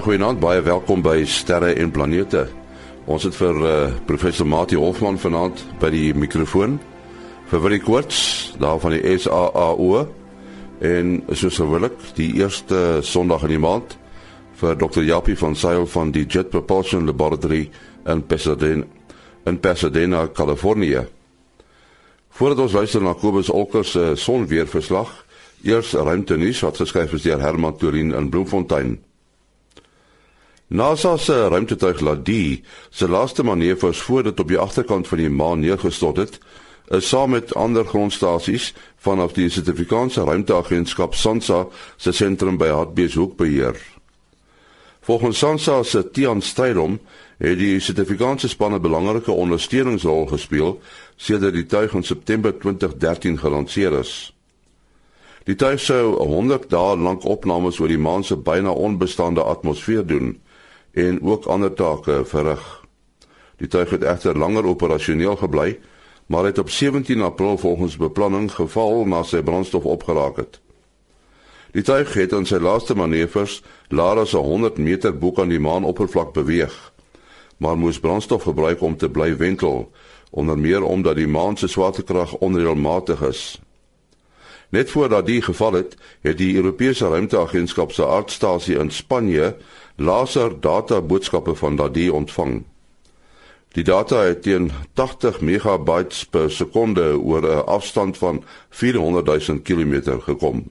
Ja, goeienaand, baie welkom by Sterre en Planete. Ons het vir uh, professor Mati Hofman vanaand by die mikrofoon vir Willie Koorts daar van die SAAO en soos gewoonlik die eerste Sondag in die maand vir Dr. Japie van Sail van die Jet Propulsion Laboratory in Pasadena in Pasadena, Kalifornië. Voordat ons luister na Kobus Olkers se sonweerverslag, eers ruimte nuus wat geskryf is deur Herman Torin in Bloemfontein. NASA se ruimtetuig Ladi se laaste manoeuvres voor dit op die agterkant van die maan neergestort het, is saam met ander grondstasies vanaf die Suid-Afrikaanse Ruimteagentskap SANSA se sentrum by Hartbeespoort beheer. Volgens SANSA se Tian Strydom het die Suid-Afrikaanse span 'n belangrike ondersteuningsrol gespeel sedert die tuig in September 2013 gelanseer is. Die tuig sou 100 dae lank opnames oor die maan se byna onbestaande atmosfeer doen en ook ander take verrig. Die tuig het egter langer operasioneel gebly, maar het op 17 April volgens beplanning geval na sy brandstof opgeraak het. Die tuig het in sy laaste manoeuvres laer as 100 meter bo aan die maanoppervlak beweeg, maar moes brandstof gebruik om te bly wentel, onder meer omdat die maan se swaartekrag onreëlmatig is. Net voordat die geval het, het die Europese Ruimteagentskap se aardstasie in Spanje laser data boodskappe van daardie ontvang. Die data het teen 80 megabytes per sekonde oor 'n afstand van 400 000 km gekom.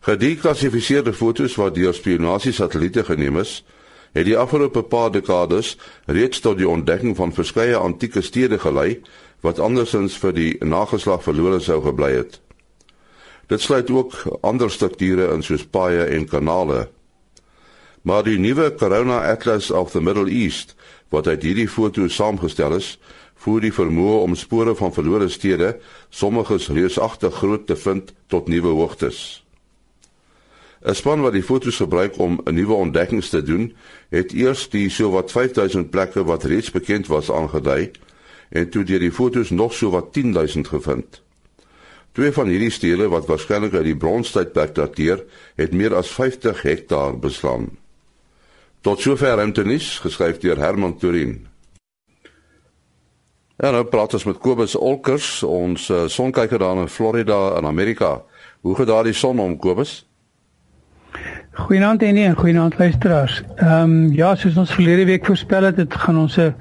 Gedeklassifiseerde fotos wat deur spionasiesatelliete geneem is, het die afgelope paar dekades reeds tot die ontdekking van verskeie antieke stede gelei wat andersins vir die nageslag verlore sou gebly het. Dit sluit ook ander strukture in soos paaie en kanale. Maar die nuwe Corona Atlas of the Middle East wat uit hierdie foto saamgestel is, voer die vermoë om spore van verlore stede, sommiges reusagtig groot te vind tot nuwe hoogtes. 'n Span wat die foto's gebruik om 'n nuwe ontdekkings te doen, het eers die sowat 5000 plekke wat reeds bekend was aangedui en toe deur die foto's nog sowat 10000 gevind. Twee van hierdie stede wat waarskynlik uit die bronstydperk dateer, het meer as 50 hektaar beslaan. Tot sover ruimtenis geskryf deur Herman Turin. Ja, nou praat ons met Kobus Olkers, ons uh, sonkyker daar in Florida in Amerika. Hoe gaan daar die son om, Kobus? Goeienaand en nie, goeienaand luisteraars. Ehm um, ja, soos ons verlede week voorspel het, dit gaan ons 'n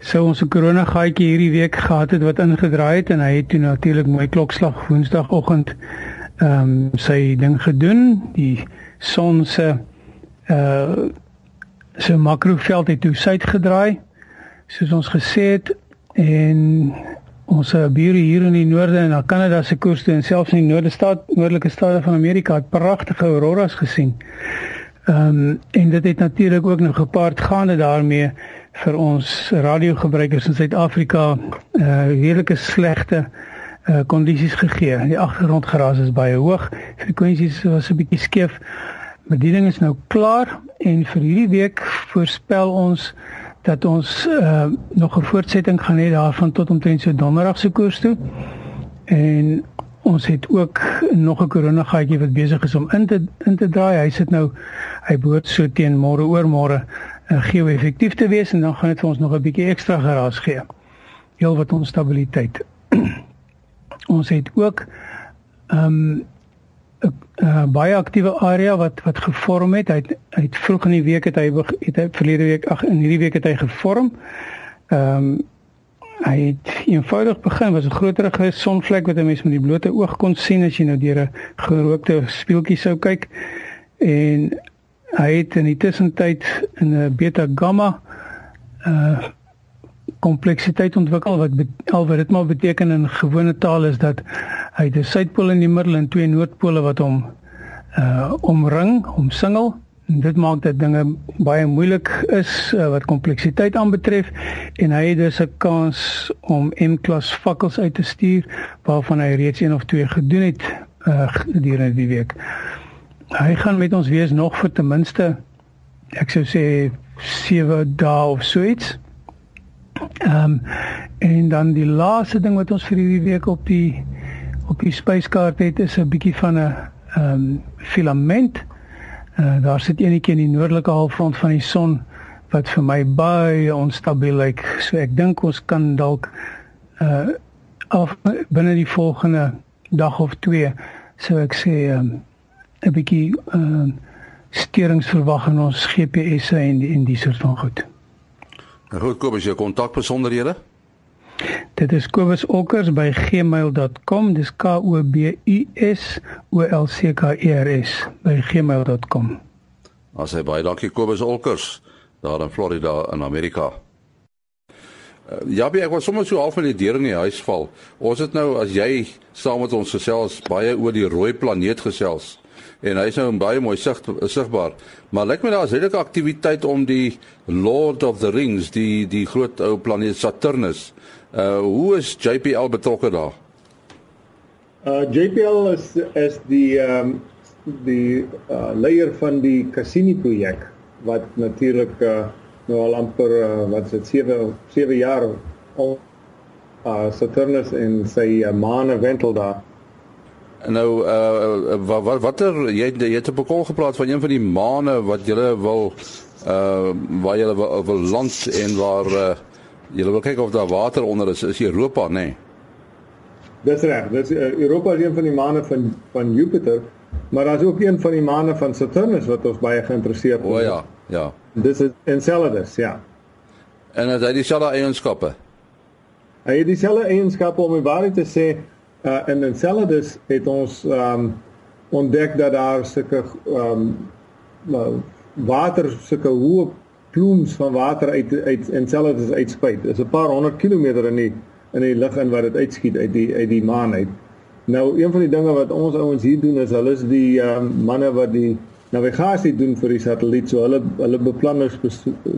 sou ons 'n korona gaatjie hierdie week gehad het wat ingedraai het en hy het toe natuurlik mooi klokslag woensdagoggend ehm um, sy ding gedoen. Die son se uh so makroveld het toe suid gedraai soos ons gesê het en ons bure hier in die noorde en na Kanada se koers toe en selfs in die noorde staat noordelike state van Amerika het pragtige auroras gesien. Ehm um, en dit het natuurlik ook nog gepaard gaande daarmee vir ons radiogebruikers in Suid-Afrika uh redelike slegte uh kondisies gegee. Die agtergrondgeraas is baie hoog, frekwensies was 'n bietjie skeef. Bediening is nou klaar en vir hierdie week voorspel ons dat ons uh, nog 'n voortsetting gaan hê daarvan tot omtrent so donderdag se koers toe. En ons het ook nog 'n korona gaatjie wat besig is om in te in te draai. Hy sit nou hy behoort so teen môre oor môre uh, geo-effektief te wees en dan gaan dit vir ons nog 'n bietjie ekstra geraas gee. Heel wat ons stabiliteit. ons het ook ehm um, uh, baie aktiewe area wat wat gevorm het. Hy het, hy het vroeg in die week het hy het hy verlede week ag in hierdie week het hy gevorm. Ehm um, hy het eenvoudig begin was 'n groterige sonvlek wat 'n mens met die blote oog kon sien as jy nou deur 'n gerookte spieeltjie sou kyk. En hy het in die tussentyd in 'n beta gamma uh kompleksiteit ontwikkel wat al wat dit maar beteken in gewone taal is dat hy 'n suidpool in die middel en twee noordpole wat hom uh omring, omsingel. En dit maak dat dinge baie moeilik is uh, wat kompleksiteit aanbetref en hy het dus 'n kans om M-klas fakkels uit te stuur waarvan hy reeds een of twee gedoen het uh gedurende die week. Hy gaan met ons wees nog vir ten minste ek sou sê 7 dae of so iets. Ehm um, en dan die laaste ding wat ons vir hierdie week op die op die spyskaart het is 'n bietjie van 'n ehm um, filament. Uh daar sit enetjie in die noordelike halfrond van die son wat vir my baie onstabiel lyk. So ek dink ons kan dalk uh af binne die volgende dag of twee sou ek sê um, 'n bietjie uh sterings verwag in ons GPS en die, en die soort van goed. Nou goed, Kobus, jou kontakbesonderhede? Dit is kobusokkers@gmail.com. Dis K O B U S O L C K E R S by gmail.com. As hy baie dankie Kobus Okkers daar in Florida in Amerika. Uh, ja, ek was sommer so half met die deur in die huis val. Ons het nou as jy saam met ons gesels baie oor die rooi planeet gesels en hy is nou baie mooi sig sigbaar. Maar lyk my daar is redelike aktiwiteit om die Lord of the Rings, die die groot ou planeet Saturnus. Uh hoe is JPL betrokke daar? Uh JPL is is die ehm um, die uh, leier van die Cassini projek wat natuurlik uh, nou al amper uh, wat dit 7 7 jaar al uh, Saturnus en sy uh, maane wentel daar Nou uh wat wat watter jy jy het op 'n kol gepraat van een van die maane wat jy wil uh waar jy wil, wil land en waar uh jy wil kyk of daar water onder is is Europa nê. Nee. Dis reg. Dis uh, Europa is een van die maane van van Jupiter, maar daar's ook een van die maane van Saturnus wat ons baie geïnteresseerd is. O ja, ja. Dis is Enceladus, ja. En het hy dieselfde eienskappe? Hy het dieselfde eienskappe om die waarheid te sê uh, in Enceladus het ons um ontdek dat daar sulke um water sulke hoë plumes van water uit uit Enceladus uitspuit. Dit is 'n paar honderd kilometer in die in die lug in wat dit uitskiet uit die uit die maan uit. Nou een van die dinge wat ons ouens hier doen is hulle is die um manne wat die navigasie doen vir die satelliet. So hulle hulle beplan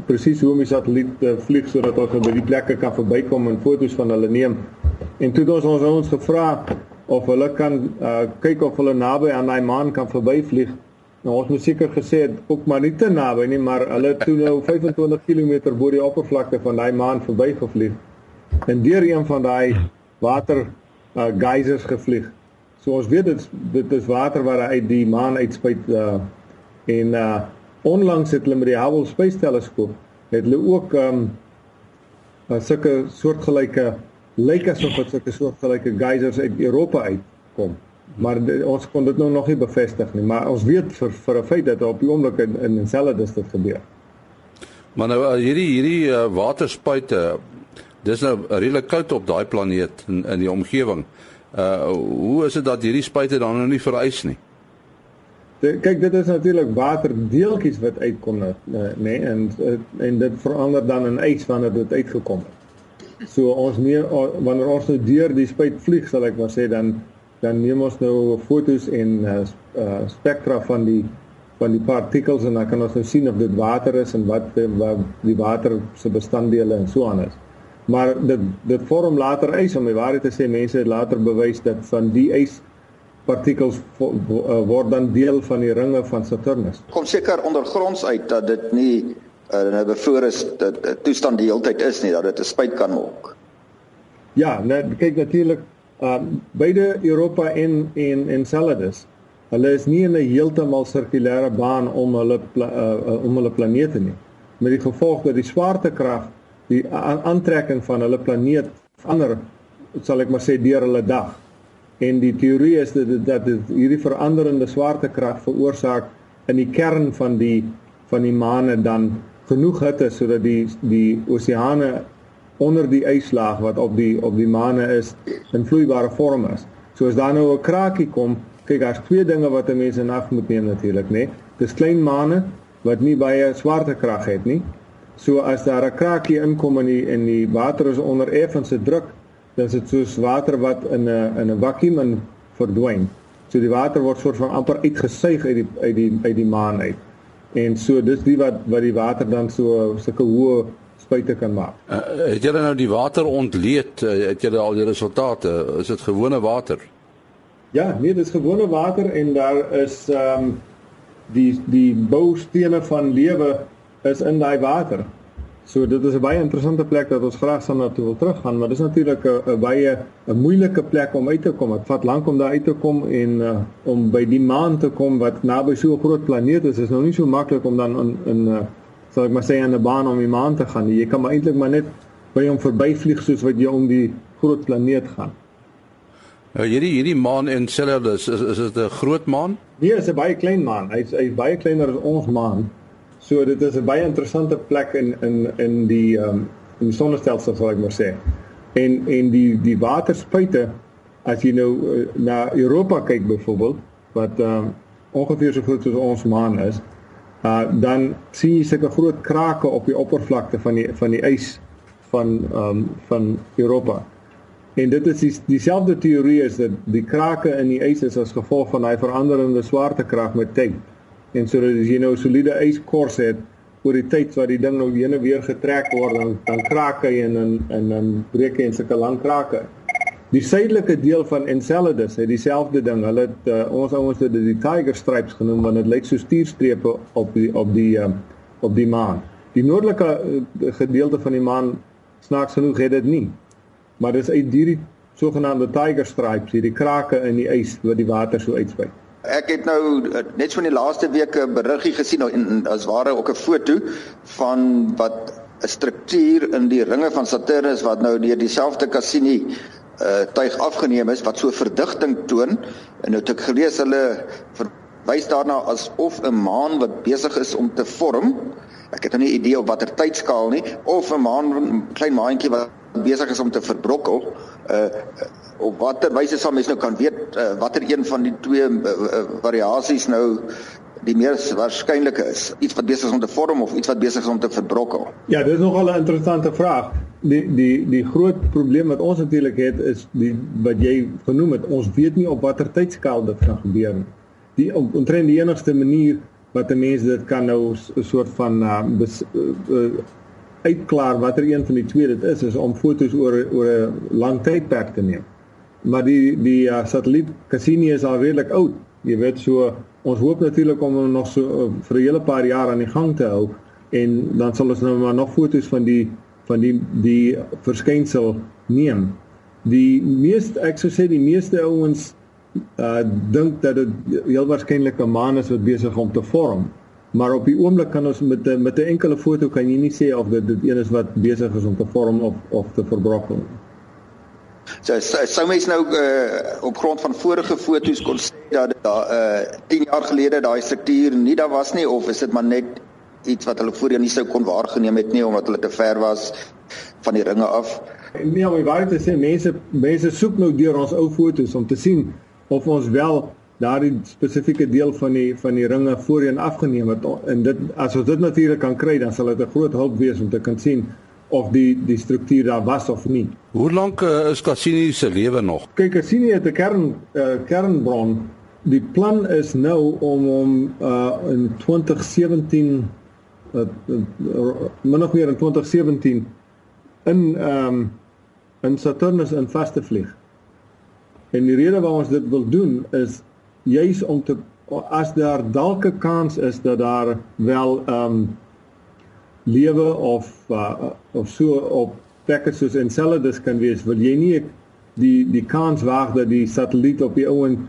presies hoe om die satelliet uh, vlieg sodat hulle by die plekke kan verbykom en foto's van hulle neem En toe het ons ons ons gevra of hulle kan uh, kyk of hulle naby aan daai maan kan verbyvlieg. Nou ons moet seker gesê het ook maar nie te naby nie, maar hulle toe nou 25 km bo die oppervlakte van daai maan verbygevlieg. En deur een van daai water uh, geysers gevlieg. So ons weet dit dit is water wat uit die maan uitspuit uh, en uh, onlangs het hulle met die Hubble Space Telescope het hulle ook um, uh, sulke soortgelyke lyk asof dit sulke soortgelyke geysers uit Europa uitkom. Maar de, ons kon dit nou nog nie bevestig nie, maar ons weet vir vir 'n feit dat op die oomblik in in Enceladus dit gebeur. Maar nou uh, hierdie hierdie uh, waterspuite dis nou redelik koud op daai planeet in in die omgewing. Uh hoe is dit dat hierdie spuite dan nou nie vereis nie? De, kyk dit is natuurlik waterdeeltjies wat uitkom nê nee, en en dit verander dan in ys wanneer dit uitgekom het. So ons neem wanneer ons nou deur die spuit vlieg sal ek maar sê dan dan neem ons nou fotos en uh, uh spektra van die van die partikels en dan kan ons nou sien of dit water is en wat wat die water se bestanddele en so aan is. Maar dit dit vorm later ys om die waarheid te sê mense het later bewys dat van die ys partikels uh, word dan deel van die ringe van Saturnus. Kom seker ondergronds uit dat dit nie uh, nou bevoor is dat die toestand die hele tyd is nie dat dit 'n spuit kan maak. Ja, net kyk natuurlik um beide Europa en en Enceladus. Hulle is nie in 'n heeltemal sirkulêre baan om hulle uh, om hulle planete nie. Met die gevolg dat die swaartekrag die aantrekking van hulle planeet verander, sal ek maar sê deur hulle dag. En die teorie is dat dit, dat dit hierdie veranderende swaartekrag veroorsaak in die kern van die van die maane dan genoeg hitte sodat die die oseane onder die yslaag wat op die op die maane is in vloeibare vorm is. So as daar nou 'n krakie kom, kyk daar's twee dinge wat 'n mens in ag moet neem natuurlik, né? Dis klein maane wat nie baie swaartekrag het nie. So as daar 'n krakie inkom in die in die water is onder effense druk, dan is dit soos water wat in 'n in 'n vakuum in verdwyn. So die water word soort van amper uitgesuig uit die uit die uit die maan uit. En so dis die wat wat die water dan so sulke hoë spuite kan maak. Uh, het julle nou die water ontleed? Uh, het julle al die resultate? Is dit gewone water? Ja, nee, dit is gewone water en daar is ehm um, die die boustene van lewe is in daai water. So dit is 'n baie interessante plek dat ons graag sal na toe wil teruggaan, maar dis natuurlik 'n baie 'n moeilike plek om uit te kom. Dit vat lank om daar uit te kom en uh, om by die maan te kom wat naby so 'n groot planeet is, is nou nie so maklik om dan in in uh, sal ek maar sê aan 'n baan om die maan te gaan. Jy kan maar eintlik maar net by hom verbyvlieg soos wat jy om die groot planeet gaan. Nou hierdie hierdie maan Enceladus is is dit 'n groot maan? Nee, dit is 'n baie klein maan. Hy's hy's baie kleiner as ons maan. So dit is 'n baie interessante plek in in in die ehm um, in die sonnestelsel sal ek maar sê. En en die die waterspuite as jy nou uh, na Europa kyk byvoorbeeld wat ehm um, ongeveer so groot soos ons maan is, uh dan sien jy sulke groot krake op die oppervlakte van die van die ys van ehm um, van Europa. En dit is die, dieselfde teorie is dat die krake in die ys is as gevolg van daai veranderende swaartekrag met tyd. En sodat as jy nou 'n soliede yskors het oor die tyd wat die ding nou heen en weer getrek word dan dan kraak hy en en en dan breek hy in sulke lang krake. Die suidelike deel van Enceladus het dieselfde ding. Hulle het uh, ons ouens het dit die Tiger Stripes genoem want dit lyk so stuurstrepe op die op die uh, op die maan. Die noordelike uh, gedeelte van die maan snaaks genoeg het dit nie. Maar dis uit hierdie sogenaamde Tiger Stripes, hierdie krake in die ys wat die water so uitspuit. Ek het nou eh, net van die laaste week 'n beriggie gesien nou en as ware ook 'n foto van wat 'n struktuur in die ringe van Saturnus wat nou deur dieselfde Cassini uh tuig afgeneem is wat so verdigting toon en nou het ek gelees hulle verwys daarna asof 'n maan wat besig is om te vorm. Ek het nou nie idee op watter tydskaal nie of 'n maan klein maantjie wat besig is om te verbrokkel. Uh op watter wyse sal mens nou kan weet uh, watter een van die twee uh, uh, variasies nou die mees waarskynlike is? Iets wat besig is om te vorm of iets wat besig is om te verbrokkel? Ja dit is nogal 'n interessante vraag. Die die die groot probleem wat ons natuurlik het is die wat jy genoem het ons weet nie op watter tydskaal dit gaan gebeur nie. Die omtrent die enigste manier wat 'n mens dit kan nou 'n soort van uh, bes, uh, uh, uitklaar watter een van die twee dit is is om fotos oor oor 'n lang tydperk te neem maar die die uh, satelliet Cassini is al redelik oud. Jy weet so ons hoop natuurlik om hom nog so uh, vir 'n hele paar jaar aan die gang te hou en dan sal ons nou maar nog fotos van die van die die verskynsel neem. Die meeste ek sou sê die meeste ouens uh dink dat dit heel waarskynlik 'n maan is wat besig om te vorm. Maar op die oomblik kan ons met 'n met 'n enkele foto kan jy nie sê of dit dit een is wat besig is om te vorm of of te verbrokkel nie. So sou mens nou uh, op grond van vorige foto's kon sê dat daar uh 10 jaar gelede daai struktuur nie daar was nie of is dit maar net iets wat hulle voorheen nie sou kon waargeneem het nie omdat hulle te ver was van die ringe af. Nee, maar waar dit sê mense mense soek nou deur ons ou foto's om te sien of ons wel daardie spesifieke deel van die van die ringe voorheen afgeneem het en dit as ons dit natuurlik kan kry dan sal dit 'n groot hulp wees om te kan sien of die die struktuur daar was of nie. Hoe lank uh, is Cassini se lewe nog? Kyk, Cassini het 'n kern uh, kernbron. Die plan is nou om hom uh, in 2017 uh, uh, min of meer in 2017 in ehm um, in Saturnus in vas te vlieg. En die rede waarom ons dit wil doen is juis om te as daar dalk 'n kans is dat daar wel ehm um, lewe of uh, of so op plekke soos Enceladus kan wees, wil jy nie die die kans waag dat die satelliet op die ouen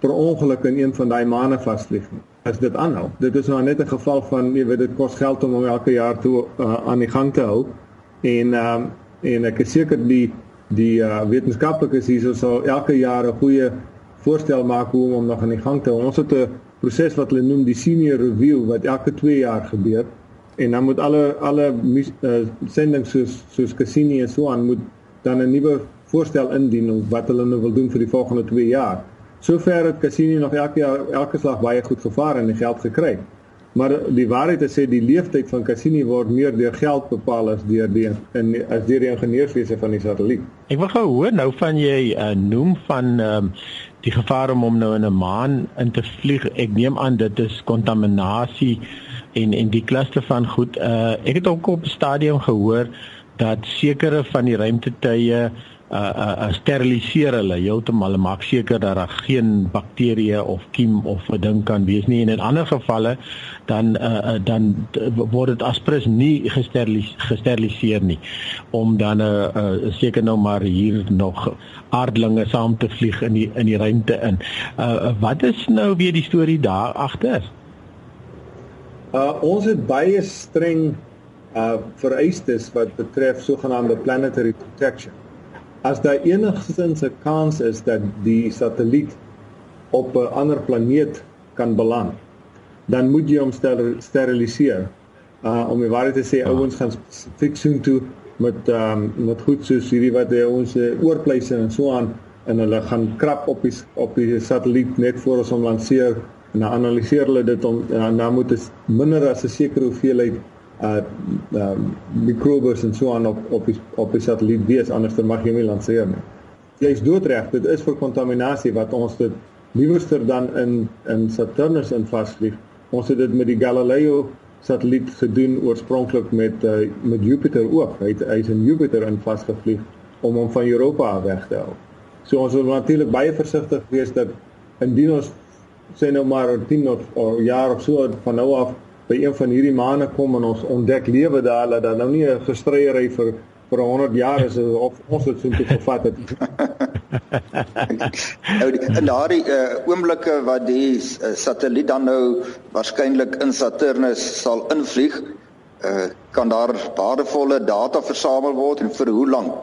per ongeluk in een van daai maane vasvlieg nie. As dit aanhou. Dit is nou net 'n geval van jy weet dit kos geld om hom elke jaar toe uh, aan die gang te hou. En ehm um, en ek is seker die die uh, wetenskaplikes hier sal elke jaar 'n goeie voorstel maak hoe om hom nog aan die gang te hou. Ons het 'n proses wat hulle noem die senior review wat elke 2 jaar gebeur en dan moet alle alle uh, sendings soos soos Cassini en so aan moet dan 'n nuwe voorstel indien of wat hulle nou wil doen vir die volgende 2 jaar. Sover het Cassini nog elke jaar elke slag baie goed gevaar en geld gekry. Maar die waarheid is sê die leeftyd van Cassini word meer deur geld bepaal as deur die in as deur die ingenieurswese van die satelliet. Ek wil gou hoor nou van jy uh, noem van um, die gevaar om om nou in 'n maan in te vlieg. Ek neem aan dit is kontaminasie en en die klaste van goed uh ek het ook op 'n stadium gehoor dat sekere van die ruimtetuie uh uh steriliseer hulle heeltemal maak seker dat daar geen bakterieë of kiem of 'n ding kan wees nie en in ander gevalle dan uh, uh dan word dit aspres nie gesteriliseer, gesteriliseer nie om dan 'n uh, uh, seker nou maar hier nog aardlinge saam te vlieg in die in die ruimte in. Uh wat is nou weer die storie daar agter? Uh ons het baie streng uh vereistes wat betref sogenaamde planetary protection. As daar enigstens 'n kans is dat die satelliet op 'n ander planeet kan beland, dan moet jy hom steriliseer. Uh om die waarheid te sê, ja. ouens gaan spesifiek soen toe met um met goed soos hierdie wat hy ons uh, oorpleise en so aan en hulle gaan krap op die op die satelliet net voor ons hom lanseer en dan analiseer hulle dit om en dan moet dit minder as 'n sekere hoeveelheid uh uh mikrobes en so aan op op die op die satelliet wees anders dan mag jy nie lanseer nie. Jy is doodreg, dit is vir kontaminasie wat ons dit liewerster dan in in Saturnus in vasvlieg. Ons het dit met die Galileo satelliet gedoen oorspronklik met uh, met Jupiter ook. Hy het hy's in Jupiter in vasgevlieg om hom van Europa af weg te hou. So ons wil natuurlik baie versigtig wees dat indien ons sê nou maar 10 of, of jaar of so van nou af by een van hierdie maane kom en ons ontdek lewe daar dat daar nou nie 'n gestryery vir vir 100 jaar is of ons dit so te gevat het. nou in daardie uh, oomblikke wat die uh, satelliet dan nou waarskynlik in Saturnus sal invlieg, uh, kan daar waardevolle data versamel word en vir hoe lank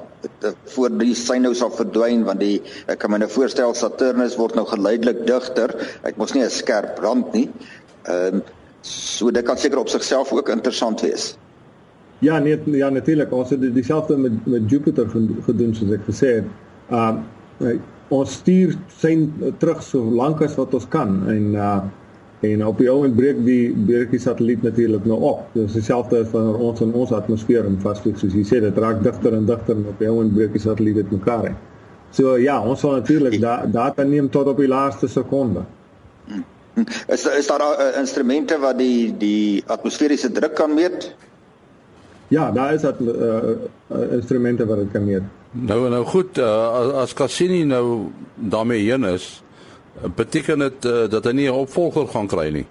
voor die sein nou sal verdwyn want die ek kan my nou voorstel Saturnus word nou geleidelik digter. Ek mos nie 'n skerp rand nie. Ehm um, So dit kan seker op sigself ook interessant wees. Ja, nee, ja natuurlik. Ons het dieselfde met met Jupiter gedoen soos ek gesê het. Um uh, ons stuur sein terug so lank as wat ons kan en uh en op die oomblik breek die breek die satelliet natuurlik nou op. Dis dieselfde as wanneer ons in ons atmosfeer in vasvlieg soos jy sê, dit raak digter en digter en op die oomblik breek die satelliet dit mekaar. So ja, ons sal natuurlik da data neem tot op die laaste sekonde. Is is daar uh, instrumente wat die die atmosferiese druk kan meet? Ja, daar is dat uh, uh, instrumente wat dit kan meet. Nou nou goed, uh, as, as Cassini nou daarmee heen is, beteken dit uh, dat hy nie 'n opvolger gaan kry nie.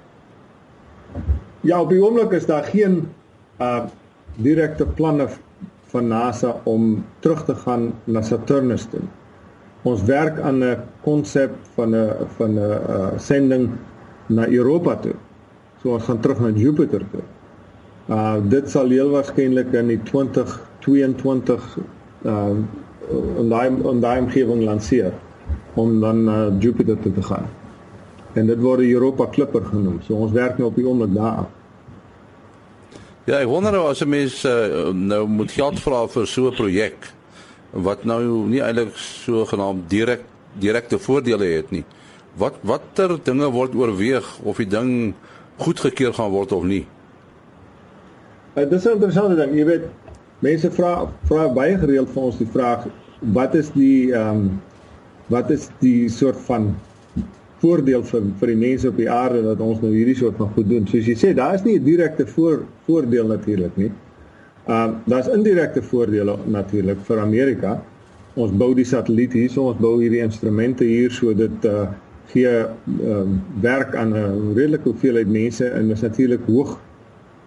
Ja, op die oomblik is daar geen uh direkte planne van NASA om terug te gaan na Saturnus toe. Ons werk aan 'n konsep van 'n van 'n uh, sending na Europa toe. So ons gaan terug na Jupiter toe. Uh dit sal heel waarskynlik in die 2022 uh in daai in daai omgewing lanseer om dan na uh, Jupiter toe te gaan. En dit word die Europa Clipper genoem. So ons werk nou op die oomblik daar. Ja, ek wonder nou as 'n mens uh, nou moet geld vra vir so 'n projek wat nou nie eintlik so genaamd direk direkte voordele het nie. Wat watter dinge word oorweeg of die ding goedgekeur gaan word of nie? Uh, dit is 'n interessante ding. Jy weet, mense vra vra baie gereeld vir ons die vraag wat is die ehm um, wat is die soort van voordeel vir vir die mense op die aarde dat ons nou hierdie soort van goed doen. Soos jy sê, daar is nie 'n direkte voor voordeel natuurlik nie. Ehm uh, daar's indirekte voordele natuurlik vir Amerika. Ons bou die satelliet hier, so ons bou hierdie instrumente hier so dit uh gee uh, werk aan 'n redelike hoeveelheid mense en is natuurlik hoog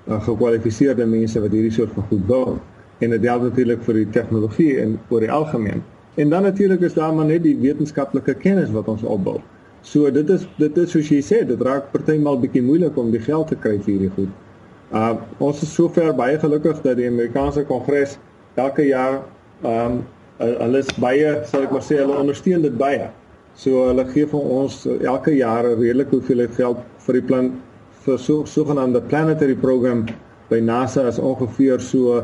uh, gekwalifiseerde mense wat hierdie soort van goed bou en dit help natuurlik vir die tegnologie en vir die algemeen. En dan natuurlik is daar maar net die wetenskaplike kennis wat ons opbou. So dit is dit is soos jy sê, dit raak partymal bietjie moeilik om die geld te kry vir hierdie goed. Uh ons is sover baie gelukkig dat die Amerikaanse Kongres elke jaar ehm um, hulle is baie, sal ek maar sê, hulle ondersteun dit baie. So hulle gee vir ons elke jaar 'n redelike hoeveelheid geld vir die plan vir so sogenaamde planetary program by NASA is ongeveer so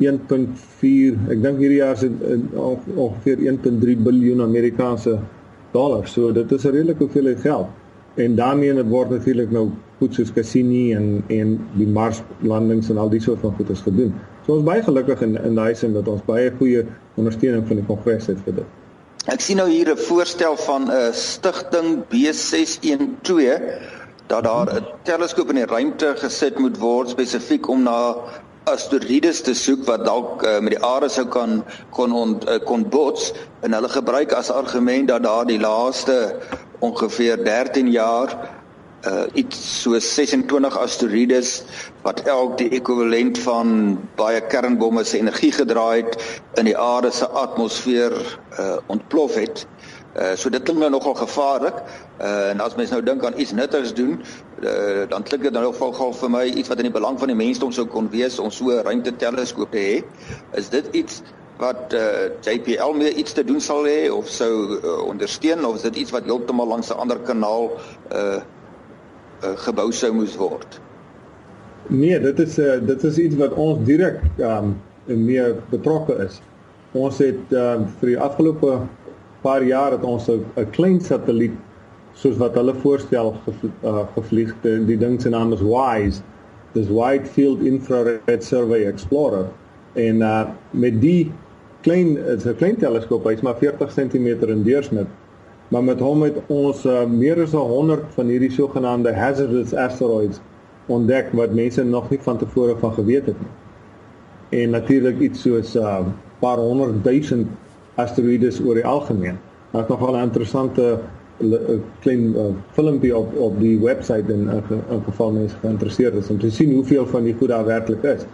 1.4 ek dink hierdie jaar is dit ongeveer 1.3 miljard Amerikaanse dollar. So dit is 'n redelike hoeveelheid geld. En daarmee het word natuurlik nou goed soos Cassini en en die Mars landings en al die soort van goedes gedoen. So ons baie gelukkig in in daai sin dat ons baie goeie ondersteuning van die kongres het vir dit. Ek sien nou hier 'n voorstel van 'n stigting B612 dat daar 'n teleskoop in die ruimte gesit moet word spesifiek om na asteroïdes te soek wat dalk uh, met die aarde sou kan kon ont, uh, kon bots en hulle gebruik as argument dat daar die laaste ongeveer 13 jaar uh iets so 26 asteroïdes wat elk die ekwivalent van baie kernbomme se energie gedraai het in die aarde se atmosfeer uh ontplof het. Uh so dit klink nou nogal gevaarlik. Uh en as mens nou dink aan iets nuttigs doen, uh, dan klink dit nou nogal vir my iets wat in die belang van die mensdom sou kon wees om so 'n ruimteteleskoop te hê. Is dit iets wat uh, JPL mee iets te doen sal hê of sou uh, ondersteun of is dit iets wat heeltemal langs 'n ander kanaal uh uh, gebou sou moes word. Nee, dit is uh, dit is iets wat ons direk um mee betrokke is. Ons het um vir die afgelope paar jaar het ons 'n klein satelliet soos wat hulle voorstel uh, gevlieg die, die ding se naam is WISE. Dis Wide Field Infrared Survey Explorer en uh met die klein is 'n klein teleskoop, hy's maar 40 cm in deursnit maar met hom het ons uh, meer as 100 van hierdie sogenaamde hazardous asteroids ontdek wat mense nog nie van tevore van geweet het nie. En natuurlik iets soos 'n uh, paar honderd duisend asteroïdes oor die algemeen. Daar's nogal 'n interessante uh, klein uh, filmpie op op die webwerf en in, in geval mense geïnteresseerd is om te sien hoeveel van die goed daar werklik is.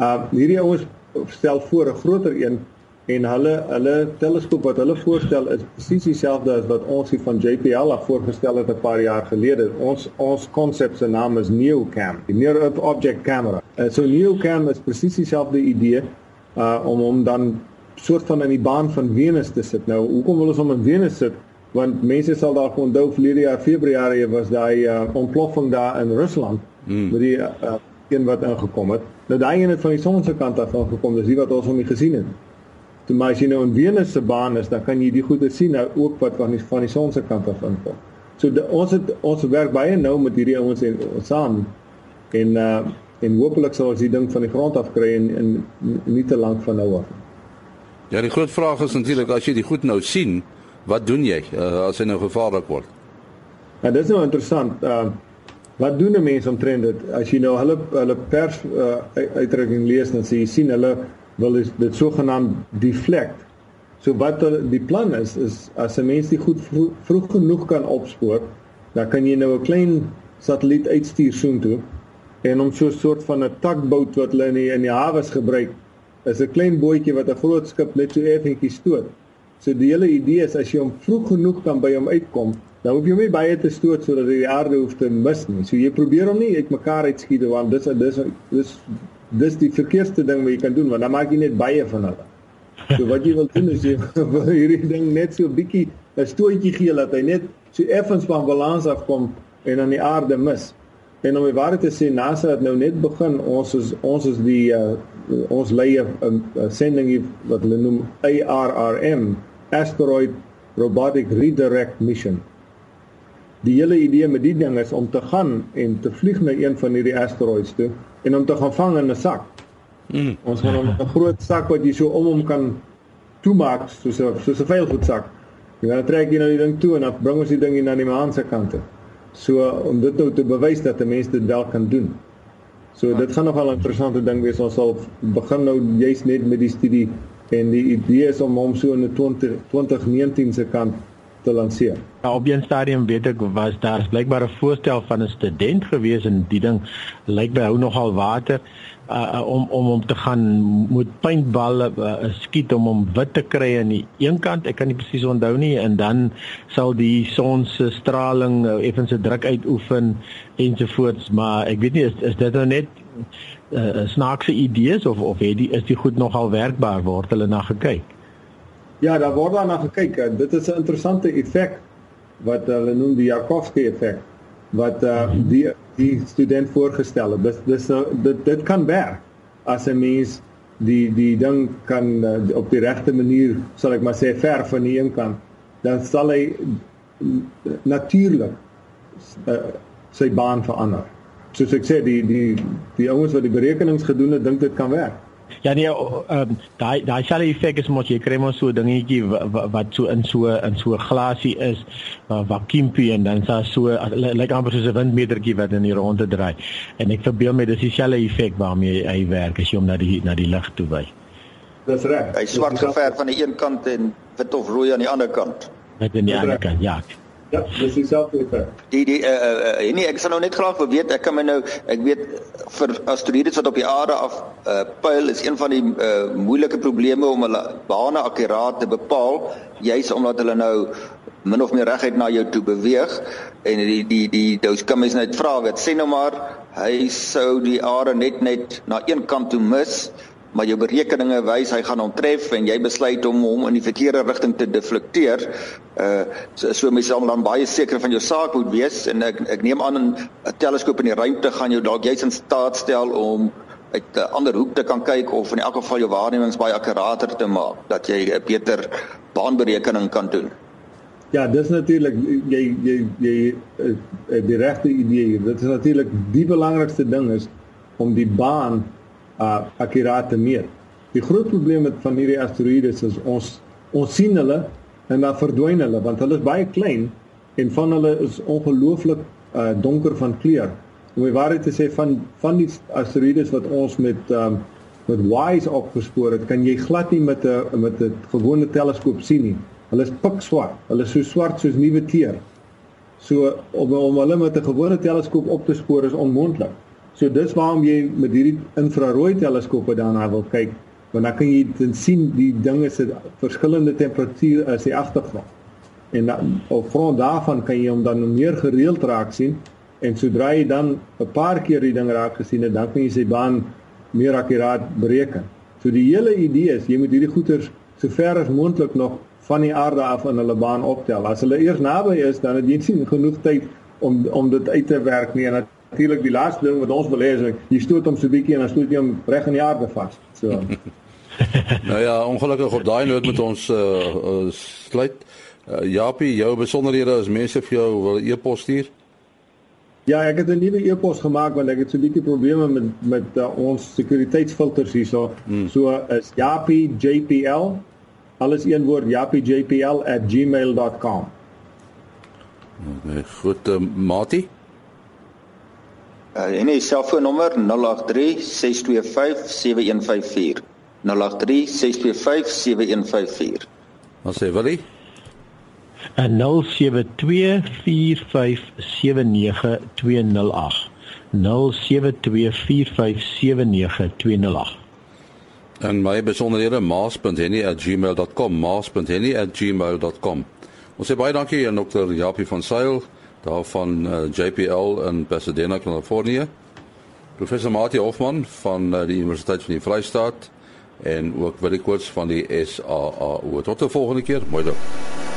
Uh hierdie ouens stel voor 'n groter een en hulle hulle teleskoop wat hulle voorstel is presies dieselfde as wat ons hier van JPL af voorgestel het 'n paar jaar gelede. Ons ons konsep se naam is NeoCam, die Near Earth Object Camera. Uh, so NeoCam is presies dieselfde idee uh om om dan soort van in die baan van Venus te sit. Nou, hoekom wil ons hom in Venus sit? Want mense sal dalk onthou verlede jaar Februarie was daai uh, ontploffing daar in Rusland mm. met die uh, een wat ingekom het. Nou daai een het van die son se kant af aangekom, dis wat ons hom nie gesien het. Toe maar as jy nou in Venus se baan is, dan kan jy die goeie sien nou ook wat van die van die son se kant af inkom. So de, ons het ons werk baie nou met hierdie ouens en saam en uh en hopelik sal ons die ding van die grond af kry en in nie te lank van nou af. Ja, die groot vraag is natuurlik as jy die goed nou sien, wat doen jy uh, as hy nou gevaarlik word? Ja, dit is nou interessant. Uh wat doen 'n mens omtrent dit? As jy nou hulle hulle pers uh, uitdrukking lees dan sê jy sien hulle wil is dit sogenaamd deflect. So wat die plan is is as 'n mens dit goed vroeg, vroeg genoeg kan opspoor, dan kan jy nou 'n klein satelliet uitstuur soontoe en om so 'n soort van 'n tugboat wat hulle in die, in die hawe gebruik, is 'n klein bootjie wat 'n groot skip net so effentjie stoot. So die hele idee is as jy hom vroeg genoeg kan by hom uitkom, dan hoef jy hom nie baie te stoot sodat hy die aarde hoef te mis nie. So jy probeer hom nie uitmekaar uitskiet want dis dis dis dis die verkeerste ding wat jy kan doen want dan maak jy net baie van hulle. So wat jy wil doen is jy wil hierdie ding net so bietjie 'n stootjie gee dat hy net so effens van balans afkom en aan die aarde mis. En om die waarheid te sê NASA het nou net begin ons is ons is die uh, ons lei 'n sending wat hulle noem ARRM Asteroid Robotic Redirect Mission. Die hele idee met die ding is om te gaan en te vlieg na een van hierdie asteroïdes toe en om te gaan vang in 'n sak. Mm. Ons gaan 'n groot sak wat jy so om hom kan toemaak soos 'n soos 'n veilgoedsak. Jy dan trek jy nou die ding toe en dan bring ons die ding hier na die maan se kant toe. So om dit nou te bewys dat 'n mens dit wel kan doen. So dit gaan nogal 'n interessante ding wees. Ons sal begin nou juist net met die studie en die idee is om hom so in 'n 20 2019 se kant te lanseer. Ja, op 'n stadium weet ek was daar blykbaar 'n voorstel van 'n student gewees en die ding lyk by hou nogal water uh, om om om te gaan moet paintballe uh, skiet om hom wit te kry aan die een kant. Ek kan nie presies onthou nie. En dan sal die son se straling uh, effens 'n druk uitoefen ensovoorts maar ek weet nie is, is dit nou net uh, snaakse idees of of het die is die goed nogal werkbaar? Word hulle na gekyk? Ja, daar word daarna gekyk. Dit is 'n interessante effek wat hulle noem die Jakovsky effek wat uh, die die student voorgestel het. Dis dis uh, dit dit kan werk as 'n mens die die ding kan uh, op die regte manier, sal ek maar sê, ver van die een kant, dan sal hy natuurlik uh, sy baan verander. Soos ek sê, die die die ouens wat die berekenings gedoen het, dink dit kan werk. Ja nee, ehm daai daai selfe effek is mos jy kry mos so 'n dingetjie wat so in so in so 'n glasie is wat vakuumpie en dan sa so lyk amper soos 'n windmetertjie wat in die ronde draai. En ek verbeel my dis dieselfde effek waarmee hy werk as jy hom na die na die lig toe wy. Dis reg. Hy swart geverf aan die een kant en wit of rooi aan die ander kant. Net aan die ander kant, ja. Ja, dis dieselfde effek. Die die uh, uh, nee, ek sal nou net graag wil weet, ek kan my nou ek weet vir asteroïdes wat op die aarde af uh, pyl is een van die uh, moeilike probleme om hulle bane akkuraat te bepaal, juis omdat hulle nou min of meer reguit na jou toe beweeg en die die die dous kan mens net vra wat sê nou maar hy sou die aarde net net na een kant toe mis maar jou berekeninge wys hy gaan hom tref en jy besluit om hom in die verkeerde rigting te deflekteer. Uh so, so mens sal dan baie seker van jou saak moet wees en ek ek neem aan 'n teleskoop in die ruimte gaan jou dalk jy's in staat stel om uit 'n ander hoek te kan kyk of in elk geval jou waarnemings baie akkurater te maak dat jy 'n beter baanberekening kan doen. Ja, dis natuurlik jy jy jy uh, die regte idee. Dit is natuurlik die belangrikste ding is om die baan uh akkurate meet. Die groot probleem met van hierdie asteroïdes is ons ons sien hulle en dan verdwyn hulle want hulle is baie klein en van hulle is ongelooflik uh donker van kleur. Om die waarheid te sê van van die asteroïdes wat ons met um met WISE opgespoor het, kan jy glad nie met 'n met 'n gewone teleskoop sien nie. Hulle is pikswart. Hulle is so swart soos nuwe teer. So om om hulle met 'n gewone teleskoop op te spoor is onmoontlik. So dis waarom jy met hierdie infrarooi teleskope daarna wil kyk, want dan kan jy dan sien die dinge se verskillende temperatuur as die agtergrond. En dan op grond daarvan kan jy hom dan meer gereeld raak sien en sodra jy dan 'n paar keer die ding raak gesien het, dan kan jy sy baan meer akkuraat bereken. So die hele idee is jy moet hierdie goeters so ver as moontlik nog van die aarde af in hulle baan optel. As hulle eers naby is, dan het jy nie genoeg tyd om om dit uit te werk nie en natuurlik die laaste ding wat ons wil hê is jy stoot hom so bietjie en dan stoot jy hom reg in die aarde vas. So. nou ja, ongelukkig op daai noot met ons uh, uh sluit. Uh, Japie, jou besonderhede as mense vir jou wil e-pos stuur. Ja, ek het 'n nuwe e-pos gemaak want ek het so 'n bietjie probleme met met uh, ons sekuriteitsfilters hierso. Hmm. So is Japie JPL alles een woord japiejpl@gmail.com. Okay, goed, uh, Mati. Uh, en die selfoonnommer 083 625 7154. 083 625 7154. Wat sê Willie? En 0724579208. 0724579208. En my besonderhede maas.henny@gmail.com maas.henny@gmail.com. Ons sê baie dankie aan Dr. Japie van Sail daar van uh, eh, JPL in Pasadena, Kalifornië. Professor Mati Hofman van uh, die Universiteit van die Vrystaat en ook Willie Koorts van die SAA. Tot 'n volgende keer. Mooi dag.